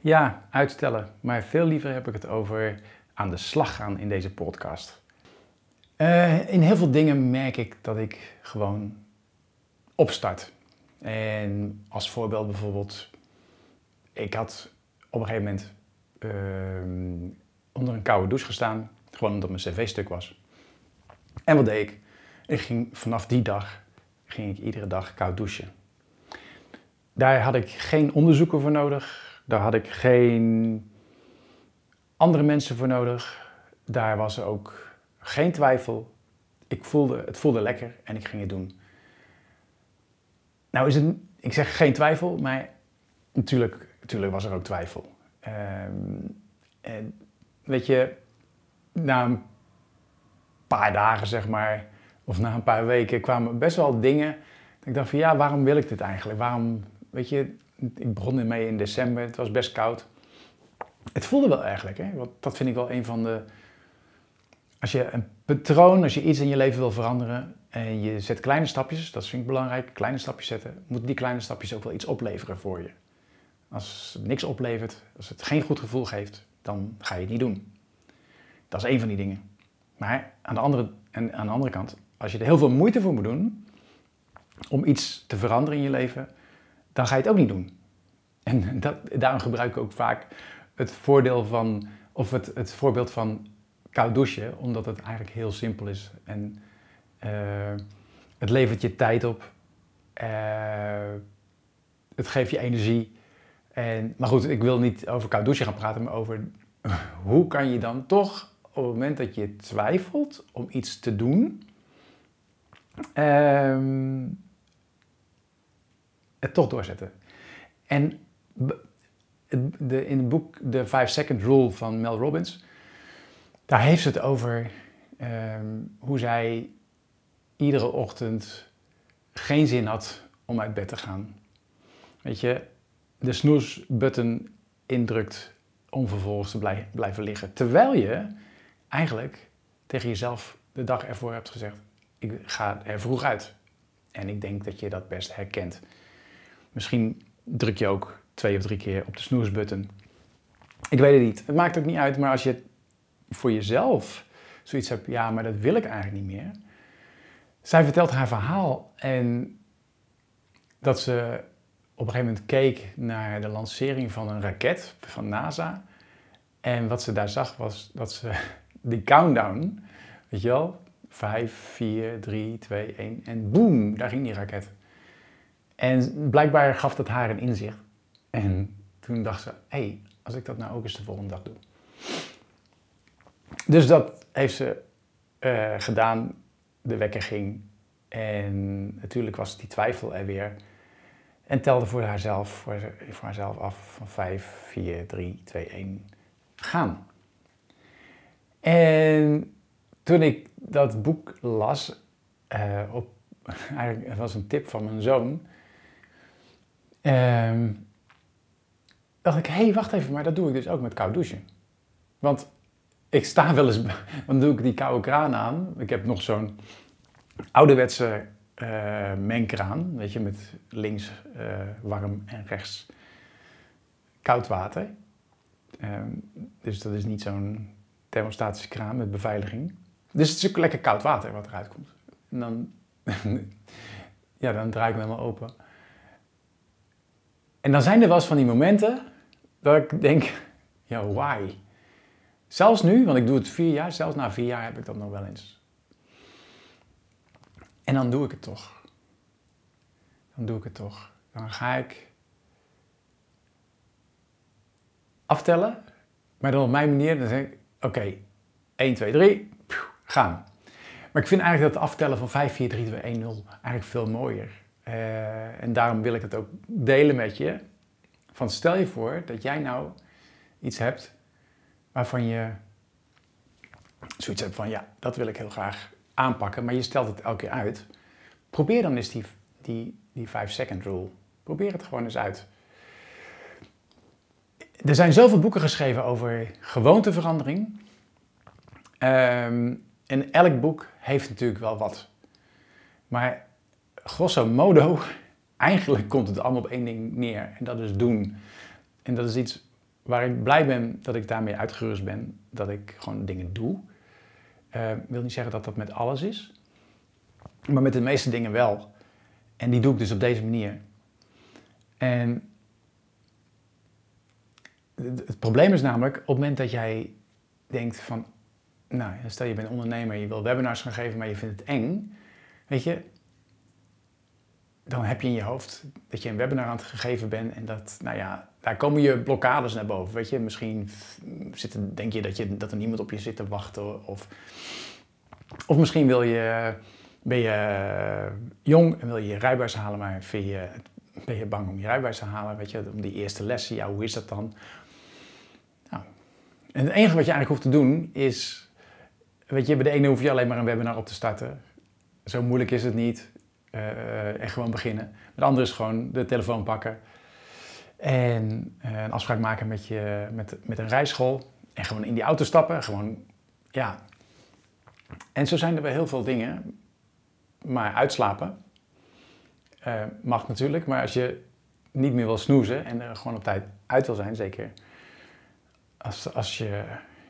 Ja, uitstellen. Maar veel liever heb ik het over aan de slag gaan in deze podcast. Eh, in heel veel dingen merk ik dat ik gewoon opstart. En als voorbeeld bijvoorbeeld, ik had op een gegeven moment ehm, onder een koude douche gestaan, gewoon omdat mijn cv stuk was. En wat deed ik? Ik ging vanaf die dag ging ik iedere dag koud douchen. Daar had ik geen onderzoeken voor nodig. Daar had ik geen andere mensen voor nodig. Daar was ook geen twijfel. Ik voelde, het voelde lekker en ik ging het doen. Nou is het, ik zeg geen twijfel, maar natuurlijk, natuurlijk was er ook twijfel. Ehm, en weet je, na een paar dagen zeg maar, of na een paar weken kwamen best wel dingen. Ik dacht van ja, waarom wil ik dit eigenlijk? Waarom, weet je, ik begon ermee in december, het was best koud. Het voelde wel eigenlijk, hè? Want dat vind ik wel een van de. Als je een patroon, als je iets in je leven wil veranderen en je zet kleine stapjes, dat vind ik belangrijk, kleine stapjes zetten, moeten die kleine stapjes ook wel iets opleveren voor je. Als het niks oplevert, als het geen goed gevoel geeft, dan ga je het niet doen. Dat is één van die dingen. Maar aan de andere, en aan de andere kant, als je er heel veel moeite voor moet doen om iets te veranderen in je leven, dan ga je het ook niet doen. En dat, daarom gebruik ik ook vaak het voordeel van, of het, het voorbeeld van koud douchen, omdat het eigenlijk heel simpel is. En uh, het levert je tijd op. Uh, het geeft je energie. En, maar goed, ik wil niet over koud douchen gaan praten, maar over hoe kan je dan toch op het moment dat je twijfelt om iets te doen, uh, het toch doorzetten. En de, in het boek The 5 Second Rule van Mel Robbins, daar heeft ze het over ehm, hoe zij iedere ochtend geen zin had om uit bed te gaan. Weet je, de snoesbutton indrukt om vervolgens te blijven liggen. Terwijl je eigenlijk tegen jezelf de dag ervoor hebt gezegd, ik ga er vroeg uit. En ik denk dat je dat best herkent. Misschien druk je ook twee of drie keer op de snoesbutton. Ik weet het niet. Het maakt ook niet uit, maar als je voor jezelf zoiets hebt, ja, maar dat wil ik eigenlijk niet meer. Zij vertelt haar verhaal en dat ze op een gegeven moment keek naar de lancering van een raket van NASA. En wat ze daar zag was dat ze die countdown, weet je wel, 5, 4, 3, 2, 1 en boom, daar ging die raket. En blijkbaar gaf dat haar een inzicht. En toen dacht ze, hé, hey, als ik dat nou ook eens de volgende dag doe. Dus dat heeft ze uh, gedaan. De wekker ging. En natuurlijk was die twijfel er weer. En telde voor haarzelf, voor, voor haarzelf af van 5, 4, 3, 2, 1, gaan. En toen ik dat boek las, uh, op, eigenlijk was een tip van mijn zoon, uh, dacht ik, hé, hey, wacht even, maar dat doe ik dus ook met koud douchen. Want ik sta wel eens, dan doe ik die koude kraan aan. Ik heb nog zo'n ouderwetse uh, mengkraan, weet je, met links uh, warm en rechts koud water. Uh, dus dat is niet zo'n thermostatische kraan met beveiliging. Dus het is ook lekker koud water wat eruit komt. En dan, ja, dan draai ik hem helemaal open. En dan zijn er wel eens van die momenten dat ik denk, ja, why? Zelfs nu, want ik doe het vier jaar, zelfs na vier jaar heb ik dat nog wel eens. En dan doe ik het toch. Dan doe ik het toch. Dan ga ik aftellen, maar dan op mijn manier. Dan zeg ik, oké, 1, 2, 3, gaan. Maar ik vind eigenlijk dat aftellen van 5, 4, 3, 2, 1, 0 eigenlijk veel mooier. Uh, en daarom wil ik het ook delen met je. Van stel je voor dat jij nou iets hebt waarvan je zoiets hebt van ja, dat wil ik heel graag aanpakken, maar je stelt het elke keer uit. Probeer dan eens die, die, die 5 second rule. Probeer het gewoon eens uit. Er zijn zoveel boeken geschreven over gewoonteverandering. Um, en elk boek heeft natuurlijk wel wat. Maar grosso modo eigenlijk komt het allemaal op één ding neer. En dat is doen. En dat is iets waar ik blij ben dat ik daarmee uitgerust ben, dat ik gewoon dingen doe. Uh, wil niet zeggen dat dat met alles is, maar met de meeste dingen wel. En die doe ik dus op deze manier. En het probleem is namelijk, op het moment dat jij denkt van, nou, stel je bent ondernemer, je wil webinars gaan geven, maar je vindt het eng, weet je, dan heb je in je hoofd dat je een webinar aan het gegeven bent en dat, nou ja, daar komen je blokkades naar boven, weet je. Misschien zitten, denk je dat, je dat er niemand op je zit te wachten of, of misschien wil je, ben je jong en wil je je rijbewijs halen, maar je, ben je bang om je rijbewijs te halen, weet je, om die eerste lessen, ja, hoe is dat dan? Nou, en het enige wat je eigenlijk hoeft te doen is, weet je, bij de ene hoef je alleen maar een webinar op te starten. Zo moeilijk is het niet. Uh, en gewoon beginnen. De andere is gewoon de telefoon pakken. En uh, een afspraak maken met, je, met, met een rijschool. En gewoon in die auto stappen. Gewoon, ja. En zo zijn er wel heel veel dingen. Maar uitslapen uh, mag natuurlijk. Maar als je niet meer wil snoezen en er gewoon op tijd uit wil zijn, zeker. Als, als je,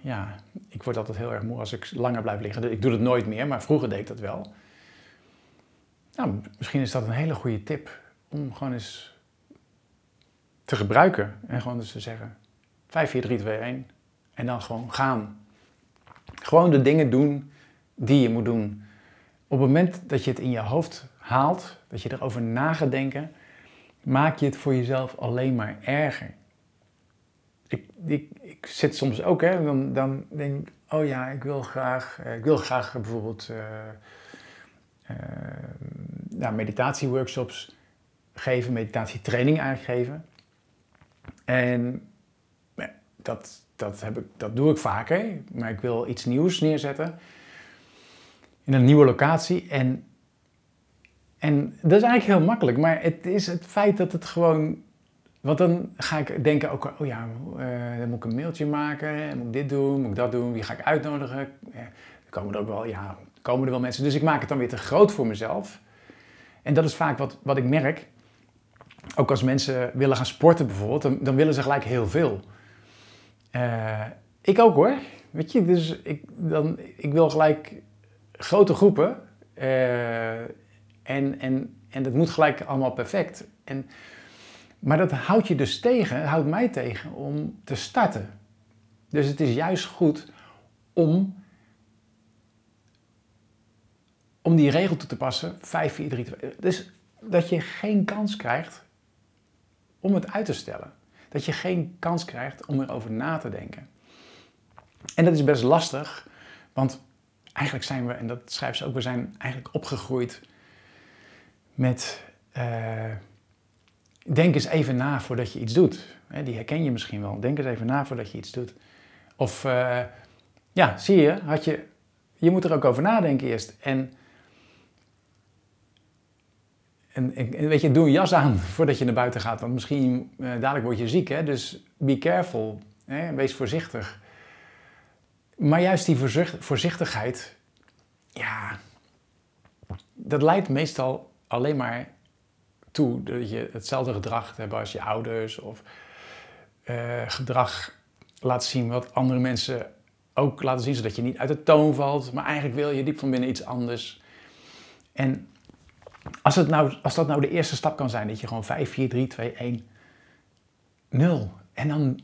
ja, ik word altijd heel erg moe als ik langer blijf liggen. Ik doe het nooit meer, maar vroeger deed ik dat wel. Nou, misschien is dat een hele goede tip om gewoon eens te gebruiken. En gewoon dus te zeggen 5, 4, 3, 2, 1. En dan gewoon gaan. Gewoon de dingen doen die je moet doen. Op het moment dat je het in je hoofd haalt, dat je erover na gaat denken, maak je het voor jezelf alleen maar erger. Ik, ik, ik zit soms ook, hè, dan, dan denk ik, oh ja, ik wil graag, eh, ik wil graag bijvoorbeeld uh, uh, nou, meditatieworkshops geven, meditatietraining eigenlijk geven. En dat, dat, heb ik, dat doe ik vaker, maar ik wil iets nieuws neerzetten in een nieuwe locatie. En, en dat is eigenlijk heel makkelijk, maar het is het feit dat het gewoon. Want dan ga ik denken ook, oh ja, uh, dan moet ik een mailtje maken, moet ik dit doen, moet ik dat doen, wie ga ik uitnodigen? Komen er ook wel, ja, komen er wel mensen. Dus ik maak het dan weer te groot voor mezelf. En dat is vaak wat, wat ik merk. Ook als mensen willen gaan sporten bijvoorbeeld, dan, willen ze gelijk heel veel. Uh, ik ook hoor. Weet je, dus ik, dan, ik wil gelijk grote groepen. Uh, en, en, en dat moet gelijk allemaal perfect. En, maar dat houdt je dus tegen, houdt mij tegen om te starten. Dus het is juist goed om om die regel toe te passen, 5, 4, 3, 2. Dus dat je geen kans krijgt om het uit te stellen. Dat je geen kans krijgt om erover na te denken. En dat is best lastig, want eigenlijk zijn we, en dat schrijft ze ook, we zijn eigenlijk opgegroeid met. Uh, denk eens even na voordat je iets doet. Die herken je misschien wel. Denk eens even na voordat je iets doet. Of uh, ja, zie je, had je, je moet er ook over nadenken eerst. En en, en, weet je, doe een jas aan voordat je naar buiten gaat, want misschien uh, dadelijk word je ziek. Hè? Dus be careful, hè? wees voorzichtig. Maar juist die voorzichtigheid, ja, dat leidt meestal alleen maar toe dat je hetzelfde gedrag hebt als je ouders of uh, gedrag laat zien wat andere mensen ook laten zien, zodat je niet uit de toon valt, maar eigenlijk wil je diep van binnen iets anders. En als, het nou, als dat nou de eerste stap kan zijn, dat je gewoon 5, 4, 3, 2, 1, 0. En dan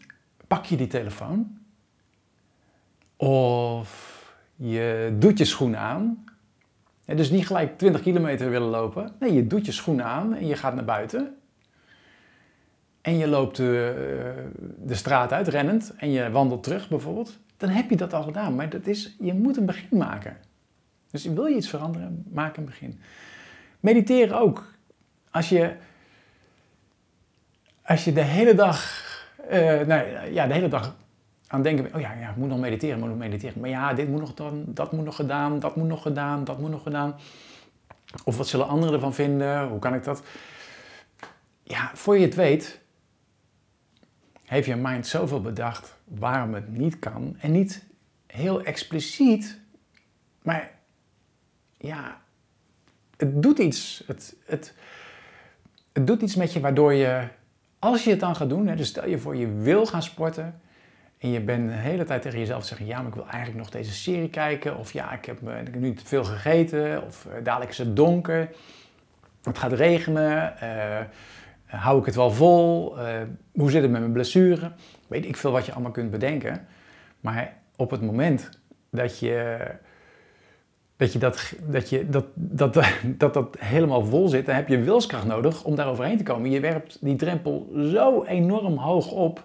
pak je die telefoon. Of je doet je schoenen aan. dus niet gelijk 20 kilometer willen lopen. Nee, je doet je schoenen aan en je gaat naar buiten. En je loopt de, eh, de straat uit, rennend. En je wandelt terug bijvoorbeeld. Dan heb je dat al gedaan. Maar dat is, je moet een begin maken. Dus wil je iets veranderen, maak een begin. Mediteren ook. Als je, als je de hele dag, uh, nou, ja, de hele dag aan denken oh ja, ja, ik moet nog mediteren, moet nog mediteren. Maar ja, dit moet nog dan, dat moet nog gedaan, dat moet nog gedaan, dat moet nog gedaan. Of wat zullen anderen ervan vinden? Hoe kan ik dat? Ja, voor je het weet, heeft je mind zoveel bedacht waarom het niet kan. En niet heel expliciet, maar ja, het doet iets. Het, het, het doet iets met je waardoor je als je het dan gaat doen, hè, dus stel je voor je wil gaan sporten en je bent de hele tijd tegen jezelf te zeggen, ja, maar ik wil eigenlijk nog deze serie kijken, of ja, ik heb, ik heb nu te veel gegeten, of uh, dadelijk is het donker, het gaat regenen, uh, hou ik het wel vol, hoe zit het met mijn blessure, weet ik veel wat je allemaal kunt bedenken, maar op het moment dat je dat je dat, dat, je, dat, dat, dat, dat helemaal vol zit, dan heb je wilskracht nodig om daar overheen te komen. Je werpt die drempel zo enorm hoog op,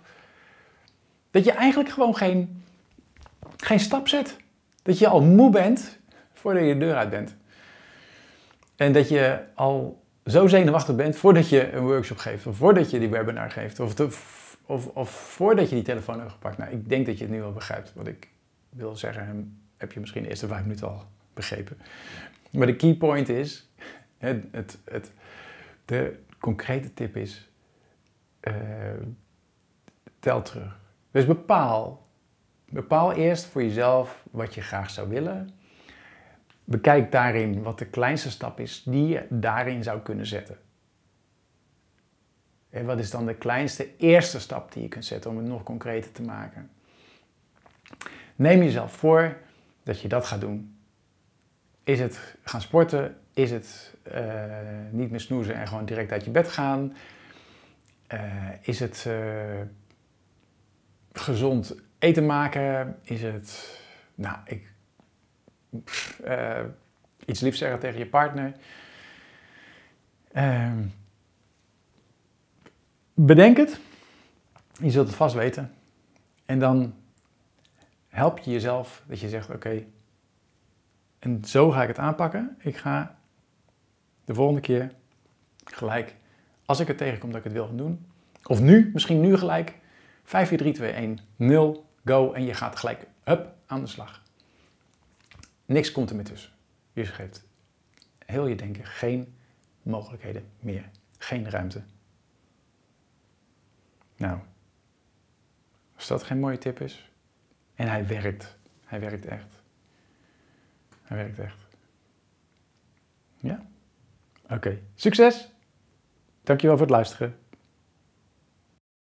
dat je eigenlijk gewoon geen, geen stap zet. Dat je al moe bent voordat je de deur uit bent. En dat je al zo zenuwachtig bent voordat je een workshop geeft, of voordat je die webinar geeft, of, of, of voordat je die telefoon hebt gepakt. Nou, ik denk dat je het nu al begrijpt wat ik wil zeggen. Heb je misschien de eerste vijf minuten al begrepen. Maar de key point is, het, het, de concrete tip is, uh, tel terug. Dus bepaal, bepaal eerst voor jezelf wat je graag zou willen. Bekijk daarin wat de kleinste stap is die je daarin zou kunnen zetten. En wat is dan de kleinste eerste stap die je kunt zetten om het nog concreter te maken? Neem jezelf voor dat je dat gaat doen. Is het gaan sporten? Is het uh, niet meer snoezen en gewoon direct uit je bed gaan? Uh, is het uh, gezond eten maken? Is het, nou, ik, iets liefs zeggen tegen je partner? Ehm, bedenk het. Je zult het vast weten. En dan help je jezelf dat je zegt: Oké, en zo ga ik het aanpakken. Ik ga de volgende keer gelijk, als ik het tegenkom dat ik het wil gaan doen, of nu, misschien nu gelijk, 5, 4, 3, 2, 1, 0, go en je gaat gelijk, hup, aan de slag. Niks komt er meer tussen. Je geeft heel je denken geen mogelijkheden meer, geen ruimte. Nou, als dat geen mooie tip is, en hij werkt, hij werkt echt. Hij werkt echt. Ja? Oké. Succes! Dankjewel voor het luisteren.